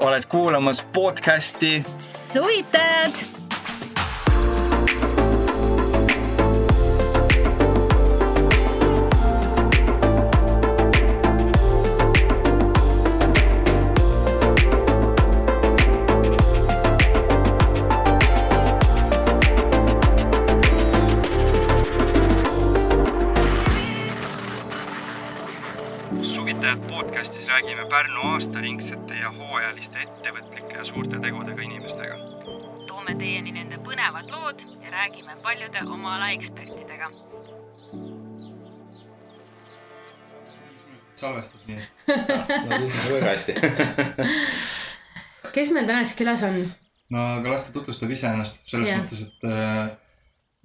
oled kuulamas podcasti. Suvitajad salvestab nii, et no siis on väga hästi kes meil täna siis külas on? no aga las ta tutvustab ise ennast selles Jah. mõttes, et äh,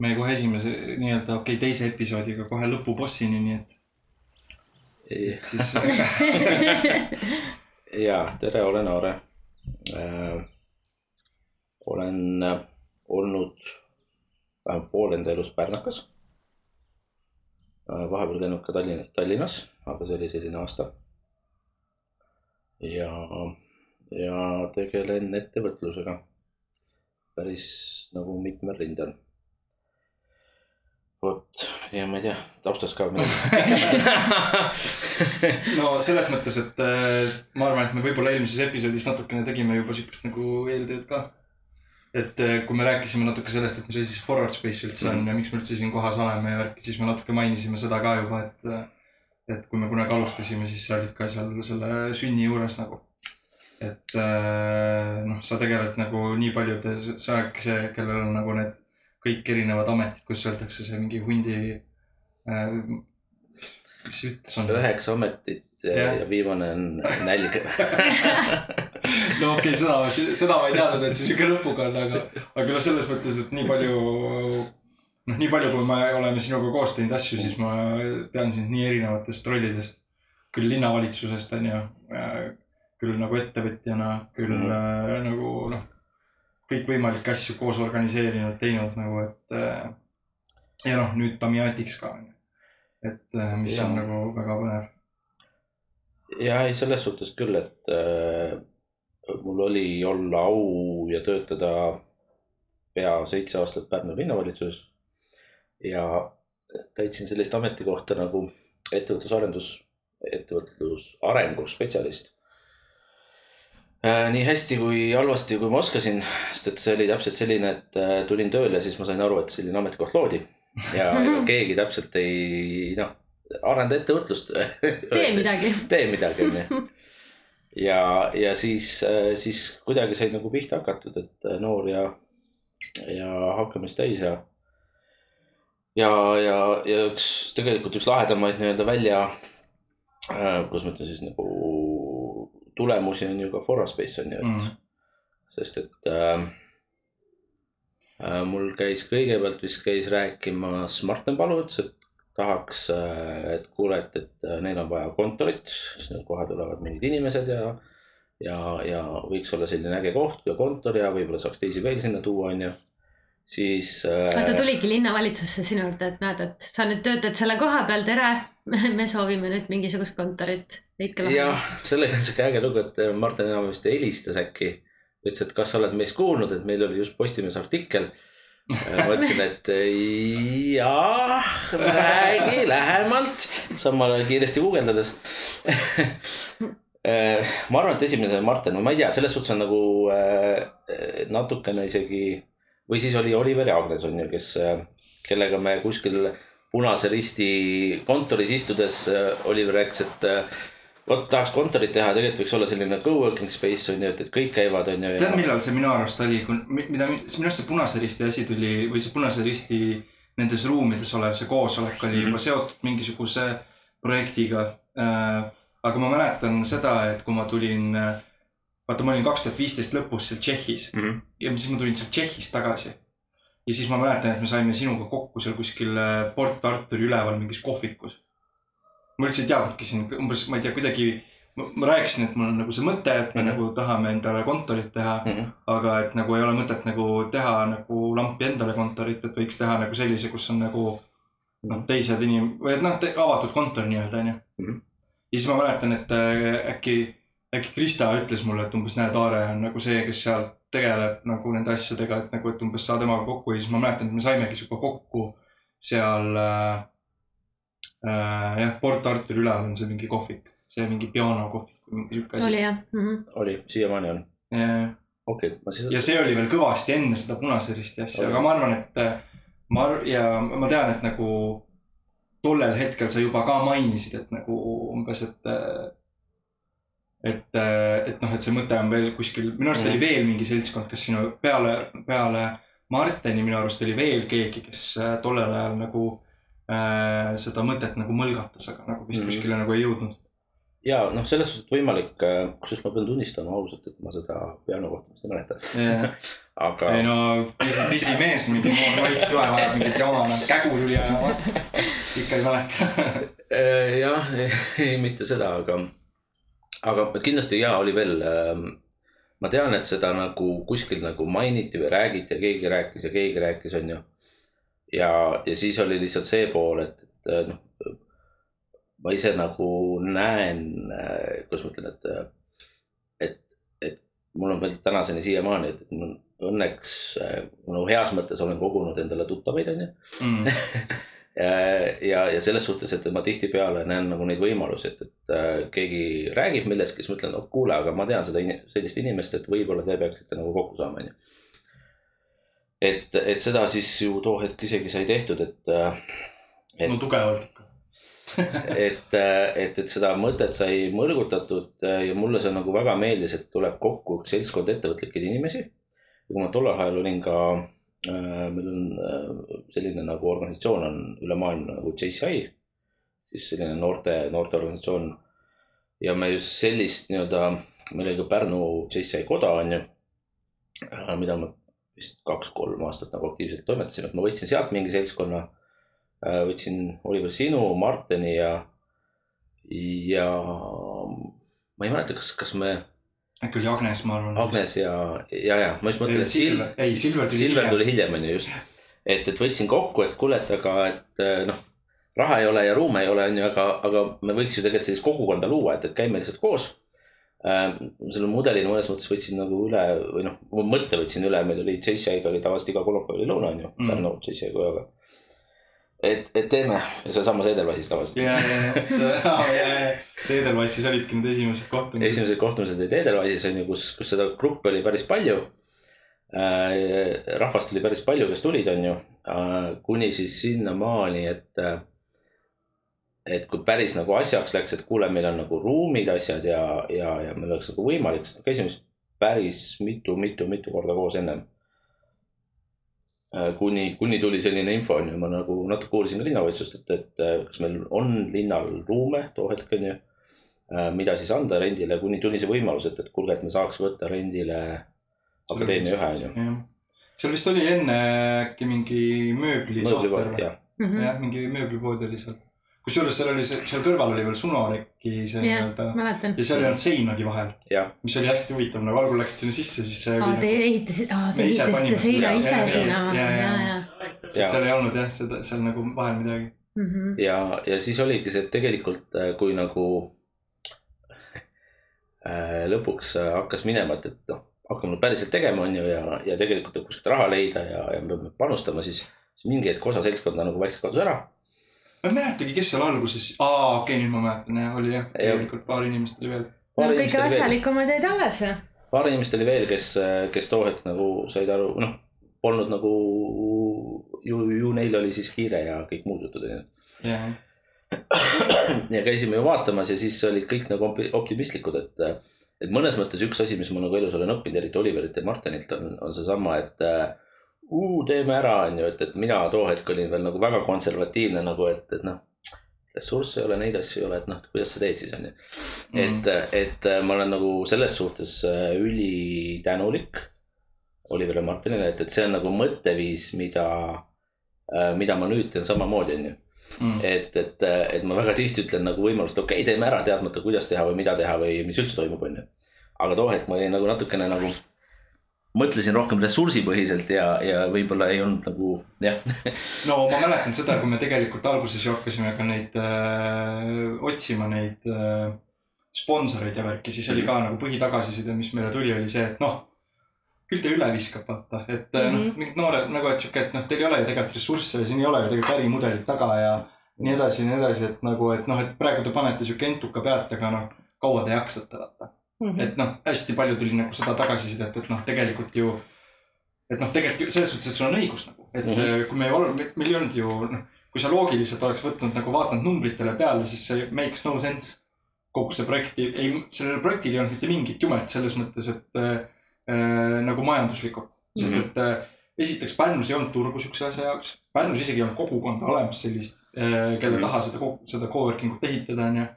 me kohe esimese nii-öelda okei okay, teise episoodiga kohe lõpubossini, nii et siis ja tere, olen Aare äh,. olen äh, olnud vähemalt pool enda elust pärnakas. Vahepeal käinud ka Tallinn, Tallinnas, aga see oli selline aasta. ja, ja tegelen ettevõtlusega päris nagu mitmel rindel. vot ja ma ei tea, taustast ka no selles mõttes, et äh, ma arvan, et me võib-olla eelmises episoodis natukene tegime juba siukest nagu eeltööd ka. Et äh, kui me rääkisime natuke sellest, et mis asi see forward space üldse on Mhm. ja miks me üldse siin kohas oleme ja värki, siis me natuke mainisime seda ka juba, et. et kui me kunagi alustasime, siis sa olid ka seal selle sünni juures nagu. et äh, noh, sa tegeled nagu nii paljude, sa oledki see, kellel on nagu need kõik erinevad ametid, kus öeldakse see mingi hundi äh,. mis see ütlus on? üheksa ametit ja, ja viimane on nälg. no okei okay,, seda, seda ma ei teadnud, et see siuke lõpuga on, aga, aga noh, selles mõttes, et nii palju. noh, nii palju, kui me oleme sinuga koos teinud asju, siis ma tean sind nii erinevatest rollidest. küll linnavalitsusest on ju, küll nagu ettevõtjana, küll mm. -hmm. nagu noh, kõikvõimalikke asju koos organiseerinud, teinud nagu, et. ja noh, nüüd Tamiatiks ka on ju, et äh, mis ja. on nagu väga põnev. ja ei, selles suhtes küll, et äh, mul oli olla au ja töötada pea seitse aastat Pärnu linnavalitsuses. ja täitsin sellist ametikohta nagu ettevõtlusarendus, ettevõtlusarengu spetsialist. nii hästi kui halvasti, kui ma oskasin, sest et see oli täpselt selline, et äh, tulin tööle ja siis ma sain aru, et selline ametikoht loodi ja ega keegi täpselt ei noh, arenda ettevõtlust. tee midagi. tee midagi, onju. ja, ja siis, siis kuidagi sai nagu pihta hakatud, et äh, noor ja, ja hakkamist täis ja. ja, ja, ja üks tegelikult üks lahedamaid nii-öelda välja, kuidas ma ütlen siis nagu tulemusi on ju ka Foraspace on ju, et mm. sest et äh, äh, mul käis kõigepealt vist käis rääkimas Martin Palu, ütles, et tahaks, et kuule, et, et äh, neil on vaja kontorit, kohe tulevad mingid inimesed ja. ja, ja võiks olla selline äge koht ja kontor ja võib-olla saaks teisi veel sinna tuua, onju. siis ta äh,. tuligi linnavalitsusse sinu juurde, et näed, et sa nüüd töötad selle koha peal, tere. me soovime nüüd mingisugust kontorit, jah sellega on siuke äge lugu, et äh, Martin enam vist helistas äkki. ütles, et kas sa oled meist kuulnud, et meil oli just Postimehes artikkel. Ma ütlesin, et äh, jah, räägi lähemalt, samal ajal kiiresti guugeldades. ma arvan, et esimene on Martin, ma ei tea, selles suhtes on nagu äh, natukene isegi või siis oli Oliver Jaagnes on ju, kes, kellega me kuskil Punase Risti kontoris istudes äh, Oliver rääkis, et äh, vot tahaks kontorit teha, tegelikult võiks olla selline co-working space on ju, et, et kõik käivad, on ju. tead, millal see minu arust oli, mida, minu arust see Punase Risti asi tuli või see Punase Risti nendes ruumides olev see koosolek oli Mhm. juba seotud mingisuguse projektiga äh,. aga ma mäletan seda, et kui ma tulin, vaata, ma olin kaks tuhat viisteist lõpus seal Tšehhis mm. -hmm. ja siis ma tulin sealt Tšehhist tagasi. ja siis ma mäletan, et me saime sinuga kokku seal kuskil äh, Port Arturi üleval mingis kohvikus. Ma üldse ei teadnudki siin umbes, ma ei tea, kuidagi, ma rääkisin, et mul on nagu see mõte, et me mm Mhm. -hmm. nagu tahame endale kontorit teha Mm -hmm. aga et nagu ei ole mõtet nagu teha nagu lampi endale kontorit, et võiks teha nagu sellise, kus on nagu noh, teised inim- või et noh, avatud kontor nii-öelda onju Mhm. ja siis ma mäletan, et äh, äkki äkki Krista ütles mulle, et umbes näed, Aare on nagu see, kes seal tegeleb nagu nende asjadega, et nagu, et umbes saa temaga kokku ja siis ma mäletan, et me saimegi sinuga kokku seal äh,. Äh, jah, Port Arturi üleval on see mingi kohvik, see mingi pianokohvik või mingi sihuke asi. oli jah mm -hmm.. oli, siiamaani on. ja okei okay,, ma siis. ja see oli veel kõvasti enne seda Punase Risti asja, Oli. aga ma arvan, et äh, ma ar- ja ma tean, et nagu tollel hetkel sa juba ka mainisid, et nagu umbes, et äh, et, et noh, et see mõte on veel kuskil, minu arust oli Mhm. veel mingi seltskond, kes sinu peale, peale Marteni minu arust oli veel keegi, kes tollel ajal nagu äh, seda mõtet nagu mõlgatas, aga nagu vist Mhm. kuskile nagu ei jõudnud. ja noh, selles suhtes võimalik, kusjuures ma pean tunnistama ausalt, et ma seda pianokohtumist ei mäleta, aga ei no pisi, pisimees, mingi noor Mait tuleb, ajab mingit jama, kägu tuli ajama. ikka ei mäleta. Äh, jah, ei mitte seda, aga, aga kindlasti ja oli veel. ma tean, et seda nagu kuskil nagu mainiti või räägiti ja keegi rääkis ja keegi rääkis, onju. ja, ja siis oli lihtsalt see pool, et, et noh, ma ise nagu näen, kuidas ma ütlen, et, et, et mul on veel tänaseni siiamaani, et et mul õnneks nagu heas mõttes olen kogunud endale tuttavaid, onju Mm. ja, ja, ja selles suhtes, et ma tihtipeale näen nagu neid võimalusi, et, et äh, keegi räägib millestki, siis ma ütlen, oh kuule, aga ma tean seda sellist inimest, et võib-olla te peaksite nagu kokku saama, onju. et, et seda siis ju too hetk isegi sai tehtud, et, et no tugevalt ikka. et, et, et seda mõtet sai mõrgutatud ja mulle see nagu väga meeldis, et tuleb kokku üks seltskond ettevõtlikke inimesi. ja kui ma tollel ajal olin ka äh,, meil on äh, selline nagu organisatsioon on üle maailma nagu JCI, siis selline noorte, noorteorganisatsioon. ja me just sellist nii-öelda, meil oli ka Pärnu JCI koda on ju, mida ma vist kaks-kolm aastat nagu aktiivselt toimetasin, et ma võtsin sealt mingi seltskonna Äh, võtsin Oliver Sinu, Martini ja, ja ma ei mäleta, kas, kas me, äkki oli Agnes, ma arvan. Agnes ja, ja, ja ma just mõtlen, et Silver- ei, Silver tuli Silver hiljem. tuli hiljem, on ju just. et, et võtsin kokku, et kuule, et aga, et äh, noh, raha ei ole ja ruume ei ole, on ju, aga, aga me võiks ju tegelikult sellist kogukonda luua, et, et käime lihtsalt koos. Selle mudelina mõnes mõttes võtsin nagu üle või noh, mõtte võtsin üle, meil oli JCI-ga oli tavaliselt iga kolmapäev oli lõuna on ju Mm. Pärnu JCI kojaga. et, et teeme ja sealsamas Edelweisis tavaliselt. ja, ja, ja, see Edelweisis olidki need esimesed kohtumised. esimesed kohtumised olid Edelweisis on ju, kus, kus seda gruppi oli päris palju. rahvast oli päris palju, kes tulid, on ju, kuni siis sinnamaani, et. Et kui päris nagu asjaks läks, et kuule, meil on nagu ruumid, asjad ja, ja, ja meil oleks nagu võimalik, sest me käisime vist päris mitu, mitu, mitu korda koos ennem. kuni, kuni tuli selline info on ju, ma nagu natuke uurisin ka linnavalitsust, et, et kas meil on linnal ruume too hetk on ju Äh, mida siis anda rendile, kuni tuli see võimalus, et, et kuulge, et me saaks võtta rendile akadeemia ühe on ju. seal vist oli enne äkki mingi jah, Mhm. jah, mingi mööblipood oli seal. Kusjuures seal oli see, seal kõrval oli veel Sunoreki see nii-öelda ja seal ei olnud seinagi vahel, mis oli hästi huvitav, nagu algul läksid sinna sisse, siis see aa, te nagu, ehitasite, aa, te ehitasite seina ise sinna, ja, ja, ja, ja. sest seal ei olnud jah, seda seal nagu vahel midagi. Mhm. ja, ja siis oligi see, et tegelikult äh, kui nagu äh, lõpuks äh, hakkas minema, et, et noh, hakkame päriselt tegema, on ju, ja, ja tegelikult kuskilt raha leida ja, ja me peame panustama, siis, siis mingi hetk osa seltskonda nagu vaikselt kadus ära ma ei mäletagi, kes seal alguses, aa okei okay,, nüüd ma mäletan jah, oli jah, tegelikult paar inimest oli veel. no kõige inimest oli veel, asjalikumad jäid alles ju. paar inimest oli veel, kes, kes too hetk nagu said aru, noh, polnud nagu ju, ju neil oli siis kiire ja kõik muud jutud onju. ja käisime ju vaatamas ja siis olid kõik nagu optimistlikud, et, et mõnes mõttes üks asi, mis ma nagu elus olen õppinud, eriti Oliverilt ja Martinilt on, on seesama, et uu, teeme ära, on ju, et, et mina too hetk olin veel nagu väga konservatiivne nagu, et, et noh, ressursse ei ole, neid asju ei ole, et noh, kuidas sa teed siis on ju. et, et äh, ma olen nagu selles suhtes äh, ülitänulik Oliver ja Martinile, et, et see on nagu mõtteviis, mida, mida ma nüüd teen samamoodi, on ju Mm. et, et, et ma väga tihti ütlen nagu võimalust, okei okay,, teeme ära, teadmata, kuidas teha või mida teha või mis üldse toimub, onju. aga too hetk ma olin nagu natukene nagu, mõtlesin rohkem ressursipõhiselt ja, ja võib-olla ei olnud nagu jah, no ma mäletan seda, kui me tegelikult alguses ju hakkasime ka neid äh, otsima neid äh, sponsoreid ja värki, siis oli ka nagu põhitagasiside, mis meile tuli, oli see, et noh. küll ta üle viskab, vaata, et mm -hmm. noh Mhm., mingid noored nagu, et sihuke, et noh, teil ei ole ju tegelikult ressursse ja siin ei ole ju tegelikult ärimudelit taga ja nii edasi ja nii edasi, et nagu, et noh, et praegu te panete sihuke entuka pealt, aga noh, kaua te jaksate, vaata. Mhm. et noh, hästi palju tuli nagu seda tagasisidet, et noh, tegelikult ju. et noh, tegelikult selles suhtes, et sul on õigus nagu, et mm. -hmm. kui me ei olnud, meil ei olnud ju noh, kui sa loogiliselt oleks võtnud nagu vaadanud numbritele peale, siis see makes no sense. kogu see projekti, ei, sellel projektil ei olnud mitte mingit jumet selles mõttes, et äh, äh, nagu majanduslikult, sest Mhm. et äh, esiteks Pärnus ei olnud turgu siukse asja jaoks. Pärnus isegi ei olnud kogukonda olemas sellist, kelle Mhm. taha seda, seda coworking ut ehitada, onju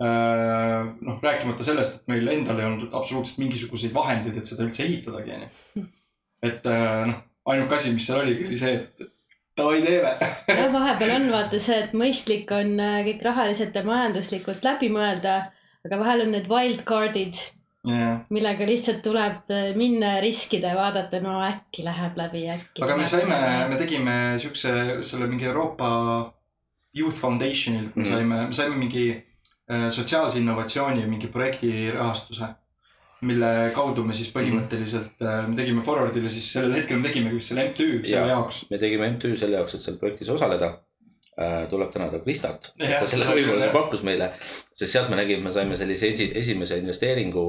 noh, rääkimata sellest, et meil endal ei olnud absoluutselt mingisuguseid vahendeid, et seda üldse ehitadagi, onju. et äh, noh, ainuke asi, mis seal oligi, oli see, et davai teeme. jah, vahepeal on vaata see, et mõistlik on äh, kõik rahaliselt ja majanduslikult läbi mõelda, aga vahel on need wildcard'id, millega lihtsalt tuleb äh, minna ja riskida ja vaadata, no äkki läheb läbi, äkki. aga me saime, me tegime siukse, selle mingi Euroopa Youth Foundationilt me Mhm. saime, me saime mingi äh, sotsiaalse innovatsiooni mingi projekti rahastuse. mille kaudu me siis põhimõtteliselt, me tegime Forwardile siis sellel hetkel me tegime just selle MTÜ selle Jaa. jaoks. me tegime MTÜ selle jaoks, et seal projektis osaleda. tuleb tänada Kristat, et ta selle võimaluse pakkus meile, sest sealt me nägime, saime sellise esi, esimese investeeringu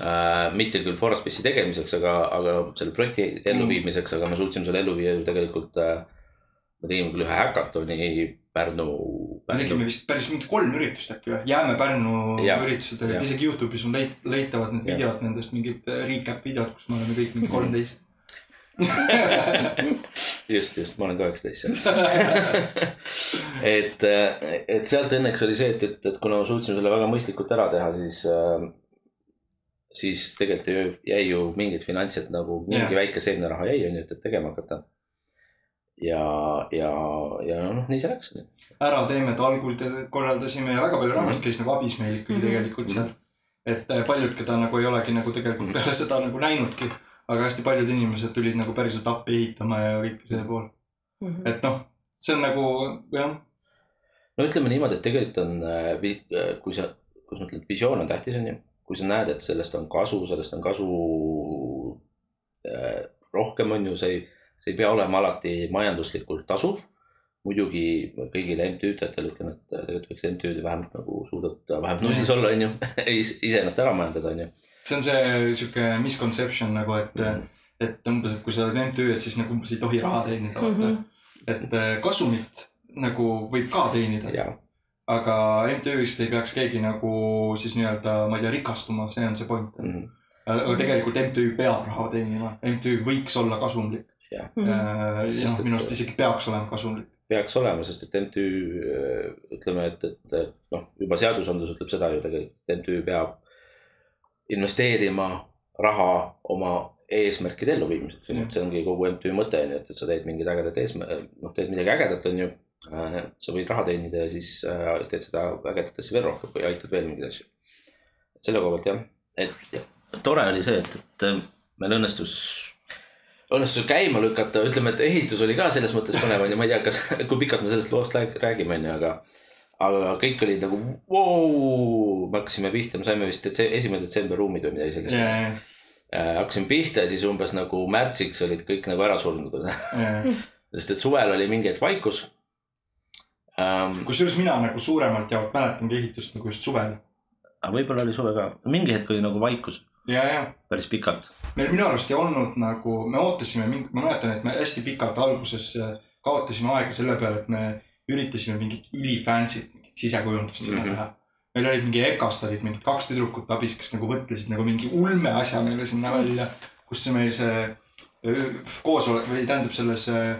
äh,. mitte küll Forestbassi tegemiseks, aga, aga selle projekti elluviimiseks, aga me suutsime selle ellu viia ju tegelikult äh,. Me tegime küll ühe häkatoni Pärnu. me tegime vist päris mingi kolm üritust äkki või, Jääme Pärnu Jaa, üritused olid isegi Youtube'is on leit-, leitavad need Jaa. videod nendest mingid äh, recap videod, kus me oleme kõik mingi kolmteist. just, just, ma olen ka üksteist seal. et, et sealt õnneks oli see, et, et, et kuna me suutsime selle väga mõistlikult ära teha, siis äh, siis tegelikult jäi ju mingid finantsid nagu mingi Jah. väike seemneraha jäi, on ju, et, tegema hakata. ja, ja, ja noh, nii see läks. ära teeme, et algul te- korraldasime ja väga palju rahvast käis nagu abis meil ikkagi Mhm. tegelikult seal. et äh, paljud, keda nagu ei olegi nagu tegelikult Mhm. peale seda nagu näinudki, aga hästi paljud inimesed tulid nagu päriselt appi ehitama ja kõike selle pool, Mhm. et noh, see on nagu jah, no ütleme niimoodi, et tegelikult on, kui sa, kuidas ma ütlen, visioon on tähtis, on ju. kui sa näed, et sellest on kasu, sellest on kasu äh, rohkem, on ju, see ei, see ei pea olema alati majanduslikult tasuv. muidugi kõigile MTÜ-tajatele ütlen, et tegelikult võiks MTÜ-d vähemalt nagu suudad vähemalt nullis olla, on ju, iseennast ära majandada, on ju. see on see sihuke misconception nagu, et Mhm. et umbes, et kui sa oled MTÜ, et siis nagu umbes ei tohi raha teenida, vaata. Mhm. et äh, kasumit nagu võib ka teenida, ja, aga MTÜ-st ei peaks keegi nagu siis nii-öelda, ma ei tea, rikastuma, see on see point. Mhm. aga tegelikult MTÜ peab raha teenima, MTÜ võiks olla kasumlik. Mhm. ja Sest noh, et- minu arust isegi peaks olema kasumlik. peaks olema, sest et MTÜ äh, ütleme, et, et noh, juba seadusandlus ütleb seda ju tegelikult, et MTÜ peab investeerima raha oma eesmärkide elluviimiseks, on ju, et see ongi kogu MTÜ mõte on ju, et, et sa teed mingid ägedad eesmärk, noh, teed midagi ägedat, on ju. sa võid raha teenida ja siis äh, teed seda ägedat asja veel rohkem või aitad veel mingeid asju. selle koha pealt jah, et ja, tore oli see, et, et äh, meil õnnestus õnnestus käima lükata, ütleme, et ehitus oli ka selles mõttes põnev onju, ma ei tea, kas, kui pikalt me sellest loost rääg- räägime onju, aga. aga kõik olid nagu vau, me hakkasime pihta, me saime vist detse-, esimene detsember ruumid või midagi sellist yeah.. hakkasime pihta ja siis umbes nagu märtsiks olid kõik nagu ära surnud, sest et suvel oli mingi hetk vaikus um,. kusjuures mina nagu suuremalt jaolt mäletangi ehitust nagu just suvel. aga võib-olla oli suve ka, mingi hetk oli nagu vaikus päris pikalt. meil minu arust ei olnud nagu, me ootasime ma mäletan, et me hästi pikalt alguses äh, kaotasime aega selle peale, et me üritasime mingit ülifancy't mingit sisekujundust sinna Mhm. mm -hmm. teha. meil olid mingi EKA-st olid mingid kaks tüdrukut abis, kes nagu mõtlesid nagu mingi ulme asja meile sinna välja, kus see meil see koosolek või tähendab selles äh,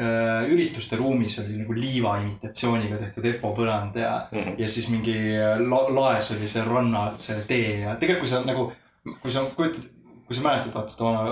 äh, ürituste ruumis oli nagu liiva imitatsiooniga tehtud EPO põrand ja ja siis mingi la laes oli see ranna see tee ja tegelikult kui sa nagu, kui sa kujutad, kui sa mäletad vaata seda vana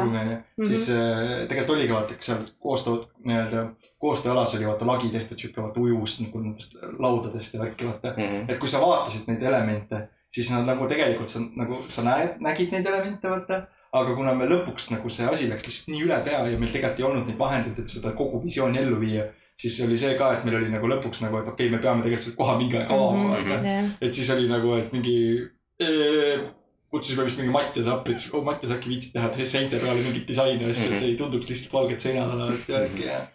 ruumi onju, siis äh, tegelikult oligi vaata, eks seal koostöö nii-öelda koostööalas oli vaata lagi tehtud siuke vaata ujus nagu nendest laudadest ja värki vaata. et kui sa vaatasid neid elemente, siis nad nagu tegelikult sa nagu sa näed, nägid neid elemente vaata. aga kuna me lõpuks nagu see asi läks lihtsalt nii üle pea ja meil tegelikult ei olnud neid vahendeid, et seda kogu visiooni ellu viia, siis oli see ka, et meil oli nagu lõpuks nagu, et okei okay,, me peame tegelikult selle koha mingi aeg avama Mhm. mm. -hmm. et siis oli nagu, et mingi kutsusime vist mingi Mattias appi, ütles oh, Mattias äkki viitsid teha seinte peale mingit disaini asju mm, -hmm. et ei tunduks lihtsalt valged seinad olevat ja äkki jah.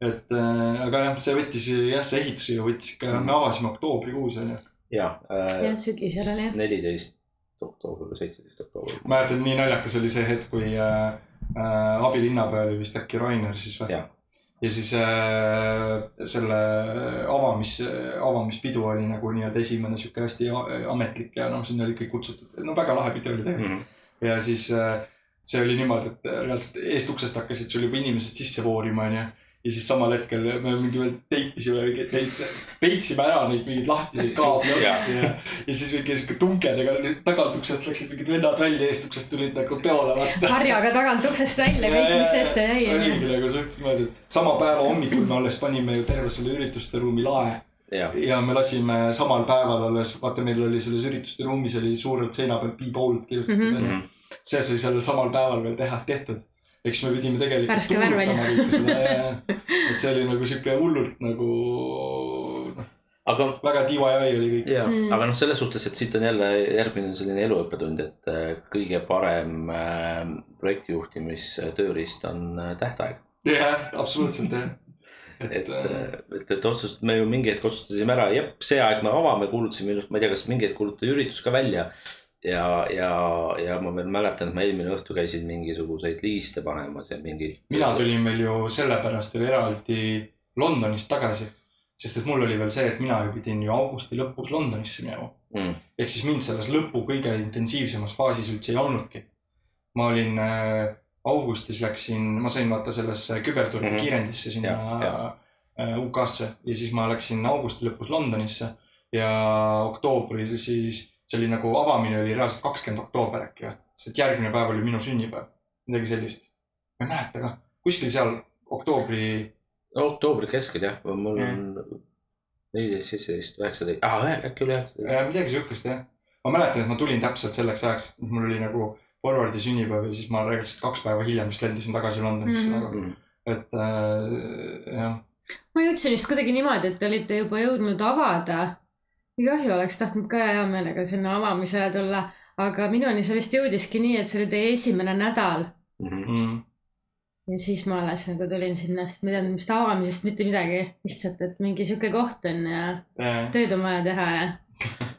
et äh, aga jah, see võttis jah, see ehitus ju võttis ikka, me avasime oktoobrikuus onju. ja äh, jah, sügisel oli jah. neliteist oktoober või seitseteist oktoober. mäletan, nii naljakas oli see hetk, kui äh, äh, abilinnapea oli vist äkki Rainer siis või? Ja siis äh, selle avamis, avamispidu oli nagu nii-öelda esimene sihuke hästi ametlik ja noh, sinna oli kõik kutsutud, no väga lahe pidu oli tegelikult mm.. ja siis äh, see oli niimoodi, et reaalselt eest uksest hakkasid sul juba inimesed sisse voorima, onju. Ja siis samal hetkel me mingi veel teipisime mingeid neid, peitsime ära neid mingeid lahtiseid kaabliotsi ja, ja siis mingi sihuke tunkedega tagant uksest läksid mingid vennad välja, eest uksest tulid nagu peole vaata. harjaga tagant uksest välja kõik, mis ette jäi oligi nagu suhteliselt niimoodi, et sama päeva hommikul me alles panime ju terve selle ürituste ruumi lae jah, ja me lasime samal päeval alles, vaata, meil oli selles ürituste ruumis oli suurelt seina peal Be Bold kirjutatud Mhm. onju mm -hmm. see sai sellel samal päeval veel teha, tehtud. eks me pidime tegelikult Värske värv, onju. Et see oli nagu sihuke hullult nagu noh, aga väga DIY oli kõik. ja Mm. aga noh, selles suhtes, et siit on jälle järgmine selline eluõppetund, et äh, kõige parem äh, projektijuhtimistööriist on äh, tähtaeg. jah, absoluutselt jah. et et, et, et otsust-, me ju mingi hetk otsustasime ära, jep, see aeg me avame, kuulutasime, ma ei tea, kas mingi hetk kuulutati üritus ka välja. ja, ja, ja ma veel mäletan, et ma eelmine õhtu käisin mingisuguseid liiste panemas ja mingi. mina tulin veel ju sellepärast veel eraldi Londonist tagasi. sest et mul oli veel see, et mina ju pidin ju augusti lõpus Londonisse minema. mm.. ehk siis mind selles lõpu kõige intensiivsemas faasis üldse ei olnudki. ma olin äh, augustis läksin, ma sain vaata sellesse küberturbe Mhm. kiirendisse sinna äh, UK-sse ja siis ma läksin augusti lõpus Londonisse ja oktoobril siis see oli nagu avamine oli reaalselt kakskümmend oktoober äkki või, sest järgmine päev oli minu sünnipäev, midagi sellist. ma ei mäleta ka, kuskil seal oktoobri, oktoobri keskel jah, mul on neliteist, seitseteist, üheksateist, aa äkki oli üheksateist. midagi siukest jah. ma mäletan, et ma tulin täpselt selleks ajaks, mul oli nagu Forwardi sünnipäev ja siis ma reaalselt kaks päeva hiljem vist lendasin tagasi Londonisse Mhm. Mm. et äh, jah. ma jõudsin vist kuidagi niimoodi, et te olite juba jõudnud avada. Kahju oleks tahtnud ka hea meelega sinna avamisele tulla, aga minuni see vist jõudiski nii, et see oli teie esimene nädal Mhm. Mm. ja siis ma alles nagu tulin sinna, sest ma ei teadnud vist avamisest mitte midagi, lihtsalt, et mingi sihuke koht on ja Yeah. tööd on vaja teha ja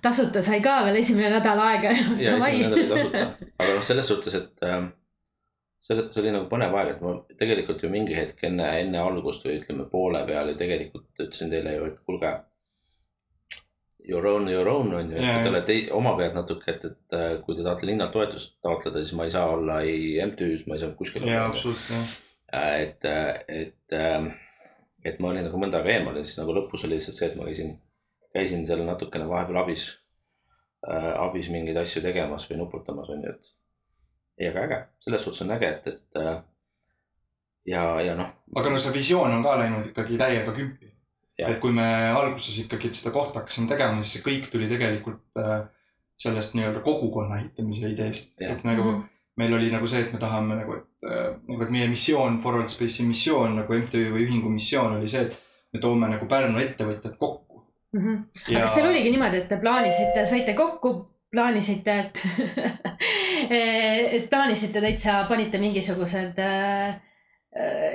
tasuta sai ka veel esimene nädal aega. ja esimene nädal oli tasuta, aga noh, selles suhtes, et äh, see, see oli nagu põnev aeg, et ma tegelikult ju mingi hetk enne, enne algust või ütleme poole peal ju tegelikult ütlesin teile ju, et kuulge. Your own, your own on ju, et te olete oma pealt natuke, et, et äh, kui te tahate linnalt toetust taotleda, siis ma ei saa olla ei MTÜ-s, ma ei saa kuskil jaa, absoluutselt jah. et, et, et ma olin nagu mõnda aega eemal ja siis nagu lõpus oli lihtsalt see, et ma käisin, käisin seal natukene vahepeal abis äh,, abis mingeid asju tegemas või nuputamas on ju, et. ei, aga äge, selles suhtes on äge, et, et äh, ja, ja noh, aga no see visioon on ka läinud ikkagi täiega kümpi. Et kui me alguses ikkagi seda kohta hakkasime tegema, siis see kõik tuli tegelikult äh, sellest nii-öelda kogukonna ehitamise ideest, et nagu Mhm. meil oli nagu see, et me tahame nagu, et äh, nagu, et meie missioon, Forward Space'i missioon nagu MTÜ või ühingu missioon oli see, et me toome nagu Pärnu ettevõtjad kokku. Mhm. aga kas teil oligi niimoodi, et te plaanisite, saite kokku, plaanisite, et et plaanisite täitsa, panite mingisugused äh,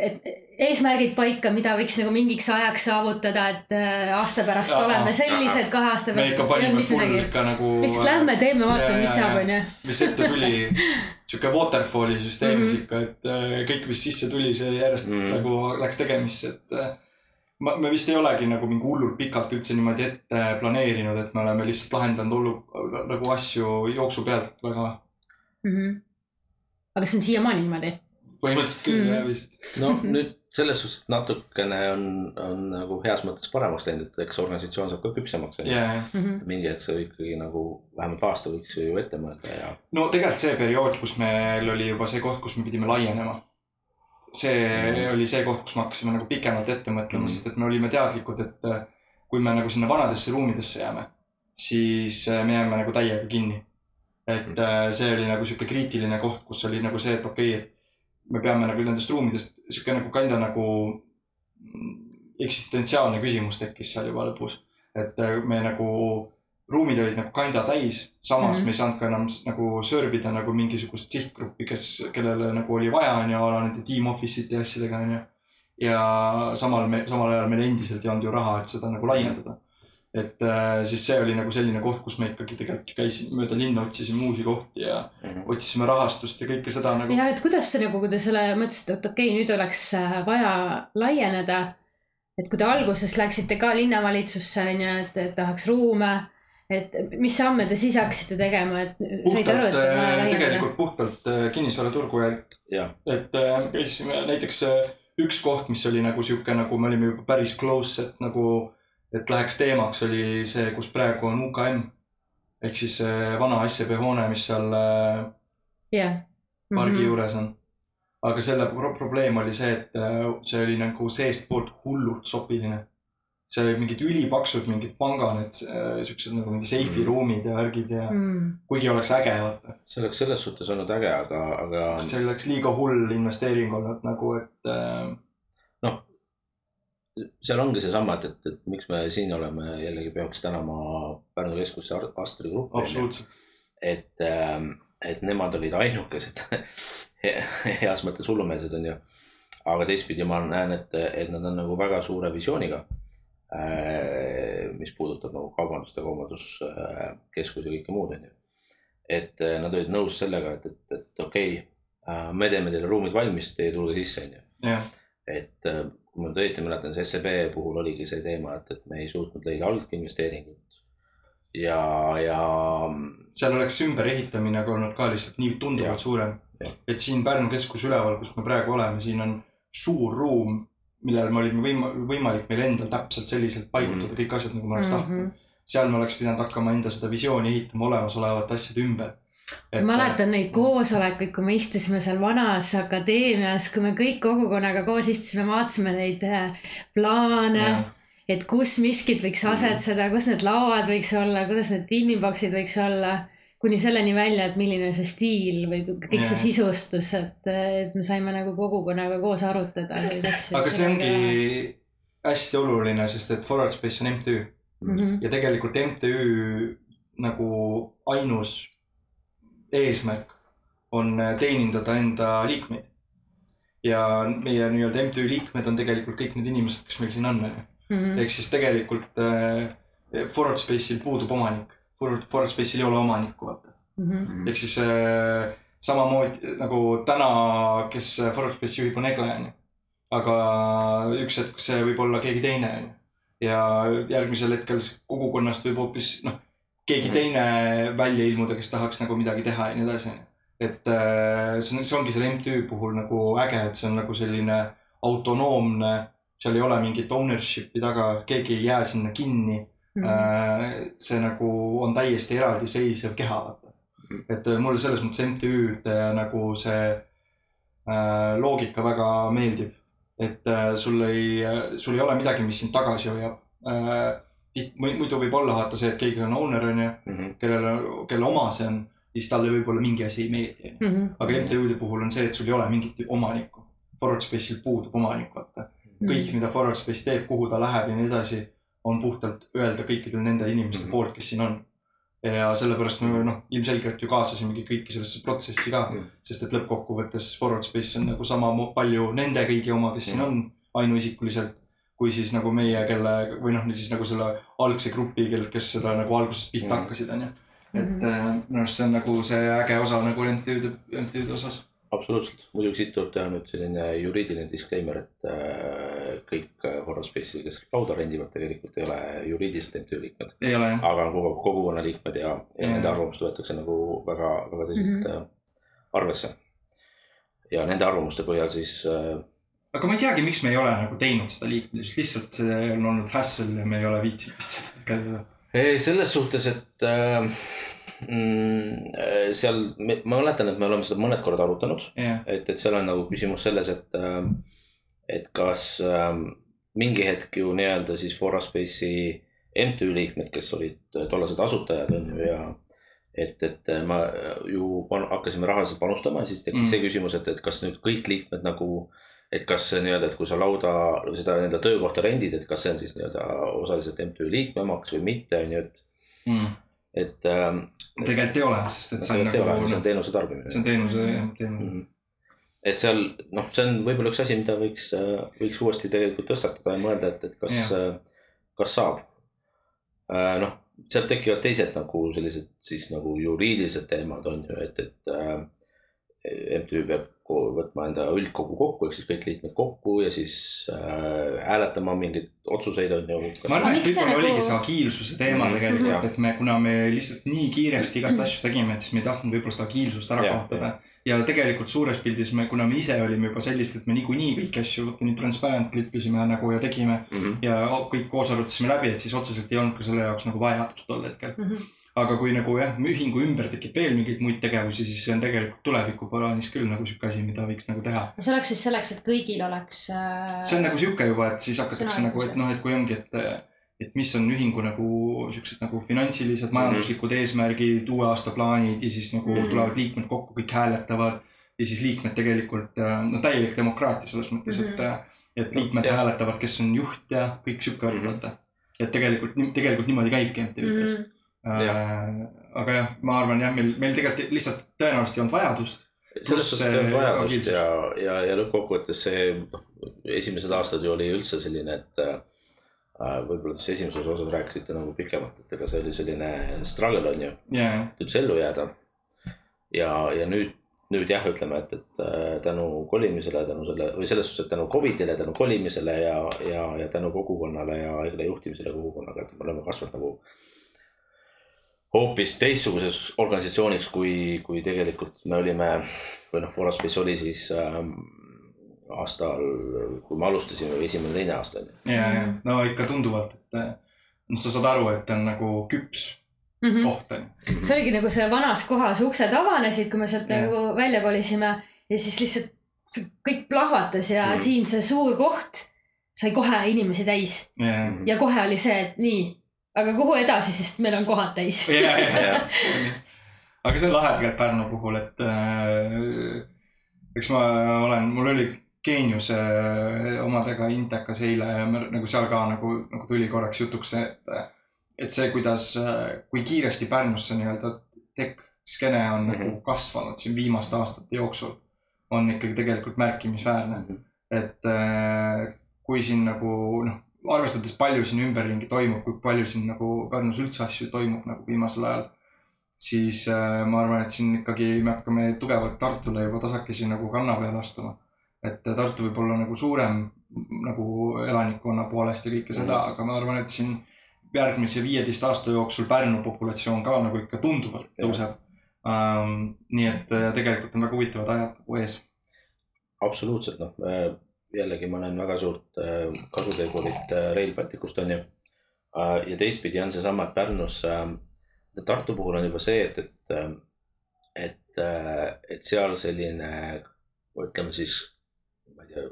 et eesmärgid paika, mida võiks nagu mingiks ajaks saavutada, et äh, aasta pärast Jaa, oleme sellised, kahe aasta me pärast ikka ei olnud panime full ikka nagu. lihtsalt lähme teeme, vaatame, mis saab, onju. mis ette tuli, sihuke waterfall'i süsteemis Mhm. ikka, et äh, kõik, mis sisse tuli, see järjest mm. nagu läks tegemisse, et äh, ma, me vist ei olegi nagu mingi hullult pikalt üldse niimoodi ette planeerinud, et me oleme lihtsalt lahendanud olu-, nagu asju jooksu pealt väga Mhm. aga see on siiamaani niimoodi. Põhimõtteliselt küll Mhm. jah vist. no nüüd selles suhtes natukene on, on nagu heas mõttes paremaks läinud, et eks organisatsioon saab ka küpsemaks ja, ja Mhm. mingi hetk sa ikkagi nagu vähemalt aasta võiks ju ette mõelda ja no tegelikult see periood, kus meil oli juba see koht, kus me pidime laienema. see Mhm. oli see koht, kus me hakkasime nagu pikemalt ette mõtlema mm., sest et me olime teadlikud, et äh, kui me nagu sinna vanadesse ruumidesse jääme, siis äh, me jääme nagu täiega kinni. et äh, see oli nagu sihuke kriitiline koht, kus oli nagu see, et okei okay,, et me peame nagu nendest ruumidest sihuke nagu kanda nagu eksistentsiaalne küsimus tekkis seal juba lõpus. et me nagu, ruumid olid nagu kinda täis, samas mm -hmm. me ei saanud ka enam nagu serve ida nagu mingisugust sihtgruppi, kes, kellele nagu oli vaja, on ju, a la nende team office'ite ja asjadega, on ju. ja samal, samal ajal meil endiselt ei olnud ju raha, et seda nagu laiendada et äh, siis see oli nagu selline koht, kus me ikkagi tegelikult käisime mööda linna, otsisime uusi kohti ja mm -hmm. otsisime rahastust ja kõike seda nagu. ja et kuidas see nagu, kui te selle mõtlesite, et okei okay,, nüüd oleks äh, vaja laieneda. et kui te alguses läksite ka linnavalitsusse on ju, et, tahaks ruume et mis samme te siis hakkasite tegema, et puhtalt, aru, et äh, tegelikult puhtalt kinnisvaraturgu ja, et käisime näiteks üks koht, mis oli nagu sihuke, nagu me olime juba päris close, et nagu et läheks teemaks, oli see, kus praegu on UKM ehk siis see vana SEB hoone, mis seal yeah. mm -hmm. pargi juures on. aga selle pro probleem oli see, et äh, see oli nagu seestpoolt hullult sopiline. seal olid mingid ülipaksud, mingid panganed, äh, siuksed nagu mingi seifiruumid ja värgid ja mm. kuigi oleks äge, vaata. see oleks selles suhtes olnud äge, aga, aga. see oleks liiga hull investeering olnud nagu, et äh, seal ongi seesama, et, et, et miks me siin oleme, jällegi peaks tänama Pärnu keskusse Astri gruppi. absoluutselt. et, ähm, et nemad olid ainukesed heas mõttes hullumeelsed, on ju. aga teistpidi ma näen, et, et nad on nagu väga suure visiooniga. Äh, mis puudutab nagu kaubandust ja kaubanduskeskusi ja kõike muud, on ju. et äh, nad olid nõus sellega, et, et, et okei okay,, äh, me teeme teile ruumid valmis, teie tulge sisse, on ju. et kui ma nüüd õieti mäletan, siis SEB puhul oligi see teema, et, et me ei suutnud leida alginvesteeringut. ja, ja. seal oleks ümberehitamine aga olnud ka lihtsalt nii tunduvalt suurem. et siin Pärnu keskus üleval, kus me praegu oleme, siin on suur ruum, millel me olime võima-, võimalik meil endal täpselt selliselt paigutada mm -hmm. kõik asjad, nagu me oleks mm -hmm. tahtnud. seal me oleks pidanud hakkama enda seda visiooni ehitama olemasolevate asjade ümber Et... mäletan neid koosolekuid, kui me istusime seal vanas akadeemias, kui me kõik kogukonnaga koos istusime, vaatasime neid äh, plaane. et kus miskit võiks mm. asetseda, kus need lauad võiks olla, kuidas need tiimiboksid võiks olla. kuni selleni välja, et milline see stiil või kõik yeah. see sisustus, et, et me saime nagu kogukonnaga koos arutada aga see ongi hästi oluline, sest et Forward Space on MTÜ mm. -hmm. ja tegelikult MTÜ nagu ainus eesmärk on äh, teenindada enda liikmeid. ja meie nii-öelda MTÜ liikmed on tegelikult kõik need inimesed, kes meil siin on, on ju. Mhm. ehk siis tegelikult äh, Forward Space'il puudub omanik. Forward, Forward Space'il ei ole omanikku, vaata mm -hmm.. ehk siis äh, samamoodi nagu täna, kes Forward Space'i juhib, on Egle, on ju. aga üks hetk see võib olla keegi teine, on ju. ja järgmisel hetkel kogukonnast võib hoopis, noh keegi mhm. teine välja ilmuda, kes tahaks nagu midagi teha ja nii edasi, onju. et äh, see on, see ongi selle MTÜ puhul nagu äge, et see on nagu selline autonoomne, seal ei ole mingit ownership'i taga, keegi ei jää sinna kinni mm. -hmm. see nagu on täiesti eraldiseisev keha, vaata. Mhm. et äh, mulle selles mõttes MTÜ-de nagu see loogika väga meeldib. et sul ei, sul ei ole midagi, mis sind tagasi hoiab muidu võib olla vaata see, et keegi on owner on ju mm -hmm., kellele, kelle oma see on, siis talle võib-olla mingi asi ei meeldi ju. Mhm. aga MTÜ-de puhul on see, et sul ei ole mingit omanikku. Forward Space'il puudub omanik, vaata mm. -hmm. kõik, mida Forward Space teeb, kuhu ta läheb ja nii edasi, on puhtalt öelda kõikidel nende inimeste mm -hmm. poolt, kes siin on. ja sellepärast me noh, ilmselgelt ju kaasasimegi kõiki sellesse protsessi ka mm, -hmm. sest et lõppkokkuvõttes Forward Space on nagu sama palju nende kõigi oma, kes mm -hmm. siin on ainuisikuliselt kui siis nagu meie, kelle või noh, siis nagu selle algse grupi, kel, kes seda nagu algusest pihta hakkasid, onju. et mm -hmm. minu arust see on nagu see äge osa nagu MTÜ-de, MTÜ-de osas. absoluutselt, muidugi siit tuleb teha nüüd selline juriidiline disclaimer, et äh, kõik Horror-Space'i, kes lauda rendivad, tegelikult ei ole juriidiliselt MTÜ liikmed. aga on kogu kogukonna liikmed ja, ja nende arvamust võetakse nagu väga, väga tõsiselt mm -hmm. arvesse. ja nende arvamuste põhjal siis äh, aga ma ei teagi, miks me ei ole nagu teinud seda liikumist, lihtsalt see on olnud hassle ja me ei ole viitsinud vist seda käia. selles suhtes, et äh, mm, seal, ma mäletan, et me oleme seda mõned korrad arutanud yeah.. et, et seal on nagu küsimus selles, et äh,, et kas äh, mingi hetk ju nii-öelda siis Foraspace'i MTÜ liikmed, kes olid tollased asutajad on ju ja et, et ma ju pan, hakkasime rahaliselt panustama ja siis tekkis mm. see küsimus, et, et kas nüüd kõik liikmed nagu et kas nii-öelda, et kui sa lauda seda nii-öelda töökohta rendid, et kas see on siis nii-öelda osaliselt MTÜ liikmemaks või mitte, on ju, et mm., et ähm,. tegelikult ei ole, sest et see on nagu. see on teenuse tarbimine. see on teenuse, jah, teenuse mm. -hmm et seal noh, see on võib-olla üks asi, mida võiks, võiks uuesti tegelikult tõstatada ja mõelda, et, et kas, kas saab. Äh, noh, sealt tekivad teised nagu sellised siis nagu juriidilised teemad on ju, et, et äh, MTÜ peab võtma enda üldkogu kokku, ehk siis kõik liikmed kokku ja siis äh, hääletama mingeid otsuseid on ju. ma arvan, et võib-olla oligi nagu- see agiilsuse teema mm -hmm. tegelikult, et me, kuna me lihtsalt nii kiiresti igast mhm. asju tegime, et siis me ei tahtnud võib-olla seda agiilsust ära kaotada. ja tegelikult suures pildis me, kuna me ise olime juba sellised, et me niikuinii kõiki asju nii transparently ütlesime nagu ja tegime mm -hmm. ja kõik koos arutasime läbi, et siis otseselt ei olnud ka selle jaoks nagu vajadust tol hetkel mm. -hmm aga kui nagu jah, ühingu ümber tekib veel mingeid muid tegevusi, siis see on tegelikult tuleviku plaanis küll nagu sihuke asi, mida võiks nagu teha. see oleks siis selleks, et kõigil oleks äh.... see on nagu sihuke juba, et siis hakatakse nagu, et noh, et kui ongi, et, et mis on ühingu nagu siuksed nagu finantsilised, mhm. majanduslikud mm -hmm. eesmärgid, uue aasta plaanid ja siis nagu mm -hmm. tulevad liikmed kokku, kõik hääletavad. ja siis liikmed tegelikult, äh, no täielik demokraatia selles mõttes mm, -hmm. et, mhm. äh, et liikmed ja. hääletavad, kes on juht ja kõik sihuke värk, vaata. et tegelikult, tegelikult niimoodi käibki MTÜ-des mm. -hmm Äh, aga jah, ma arvan jah, meil, meil tegelikult lihtsalt tõenäoliselt ei olnud vajadust. selles suhtes ei olnud vajadust ja, ja, ja lõppkokkuvõttes see esimesed aastad ju oli üldse selline, et äh, võib-olla te esimeses osas rääkisite nagu pikemalt, et ega see oli selline struggle on ju yeah., et üldse ellu jääda. ja, ja nüüd, nüüd jah, ütleme, et, et äh, tänu kolimisele, tänu selle või selles suhtes, et tänu Covidile, tänu kolimisele ja, ja, ja tänu kogukonnale ja haigla juhtimisele kogukonnaga, et me oleme kasvanud nagu hoopis teistsuguses organisatsiooniks, kui, kui tegelikult me olime või noh, Foraspace oli siis ähm, aastal, kui me alustasime või esimene, teine aasta on ju. ja, ja no ikka tunduvalt, et noh, sa saad aru, et on nagu küps mm -hmm. koht on ju. see oligi nagu see vanas kohas uksed avanesid, kui me sealt ja. nagu välja kolisime ja siis lihtsalt kõik plahvatas ja mm. siin see suur koht sai kohe inimesi täis. ja kohe oli see, et nii aga kuhu edasi, sest meil on kohad täis. ja, ja, ja. aga see on lahe tegelikult Pärnu puhul, et äh, eks ma olen, mul oli geeniuse äh, omadega Intekas eile ja me, nagu seal ka nagu, nagu tuli korraks jutuks see, et, et see, kuidas, äh, kui kiiresti Pärnus see nii-öelda tech-skeene on mm -hmm. nagu mhm. kasvanud siin viimaste aastate jooksul, on ikkagi tegelikult märkimisväärne mm. -hmm. et äh, kui siin nagu noh arvestades palju siin ümberringi toimub, kui palju siin nagu Pärnus üldse asju toimub nagu viimasel ajal. siis äh, ma arvan, et siin ikkagi me hakkame tugevalt Tartule juba tasakesi nagu kanna peale astuma. et Tartu võib olla nagu suurem nagu elanikkonna poolest ja kõike seda, aga ma arvan, et siin järgmise viieteist aasta jooksul Pärnu populatsioon ka nagu ikka tunduvalt tõuseb. Um, nii et äh, tegelikult on väga huvitavad ajad nagu ees. absoluutselt, noh jällegi ma näen väga suurt äh, kasutegurit äh, Rail Balticust on ju. Äh, ja teistpidi on seesama, et Pärnus, Tartu puhul on juba see, et, et, et, et seal selline, ütleme siis, ma ei tea,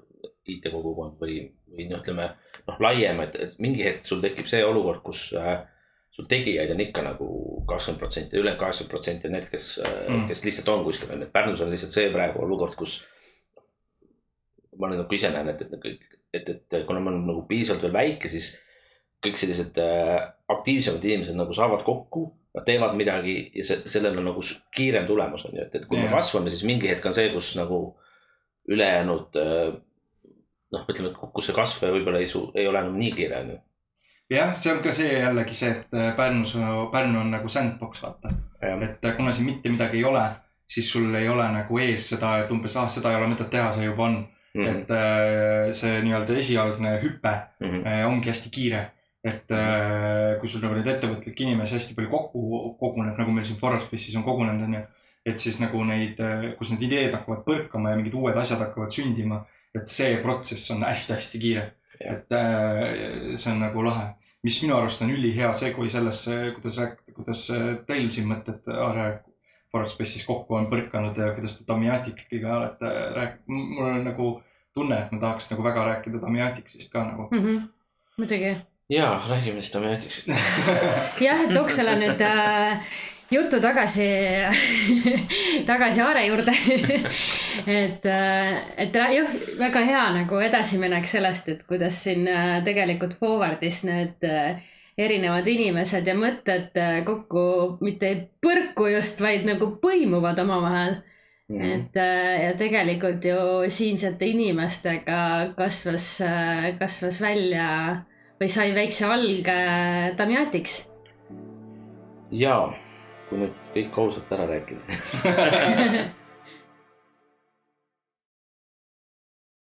IT-kogukond või, või noh, ütleme noh, laiem, et, et mingi hetk sul tekib see olukord, kus sul tegijaid on ikka nagu kakskümmend protsenti, ülejäänud kaheksakümmend protsenti on need, kes mm., kes lihtsalt on kuskil on ju, et Pärnus on lihtsalt see praegu olukord, kus ma nagu ise näen, et, et, et, et, et kuna ma olen nagu piisavalt veel väike, siis kõik sellised äh, aktiivsemad inimesed nagu saavad kokku, nad teevad midagi ja see, sellel on nagu kiirem tulemus on ju, et, et kui yeah. me kasvame, siis mingi hetk on see, kus nagu ülejäänud äh, noh, ütleme, et kus see kasv võib-olla ei, ei ole enam nii kiire on ju jah, see on ka see jällegi see, et äh, Pärnus, Pärnu on nagu sandbox vaata. et äh, kuna siin mitte midagi ei ole, siis sul ei ole nagu ees seda, et umbes, ah, seda ei ole mõtet teha, see juba on mm. -hmm. et äh, see nii-öelda esialgne hüpe mm -hmm. ongi hästi kiire. et äh, kui sul nagu neid ettevõtlikke inimesi hästi palju kokku koguneb, nagu meil siin Forespace'is on kogunenud, on ju. et siis nagu neid, kus need ideed hakkavad põrkama ja mingid uued asjad hakkavad sündima. et see protsess on hästi-hästi kiire. et see on nagu lahe mis minu arust on ülihea segu sellesse, kuidas rääkida, kuidas teil siin mõtted Forespace'is kokku on põrkanud ja kuidas te Damiatik'iga olete rääkinud, mul on nagu tunne, et ma tahaks nagu väga rääkida Damiaticsist ka nagu mm. -hmm. muidugi. ja räägime siis Damiaticsist jah, et Oksal on nüüd äh, jutu tagasi tagasi Aare juurde et, et jah, väga hea nagu edasiminek sellest, et kuidas siin äh, tegelikult Forwardis need äh, erinevad inimesed ja mõtted äh, kokku mitte ei põrku just, vaid nagu põimuvad omavahel mm. et ja tegelikult ju siinsete inimestega kasvas, kasvas välja või sai väikse alge Damjatiks. jaa kui nüüd kõik ausalt ära rääkida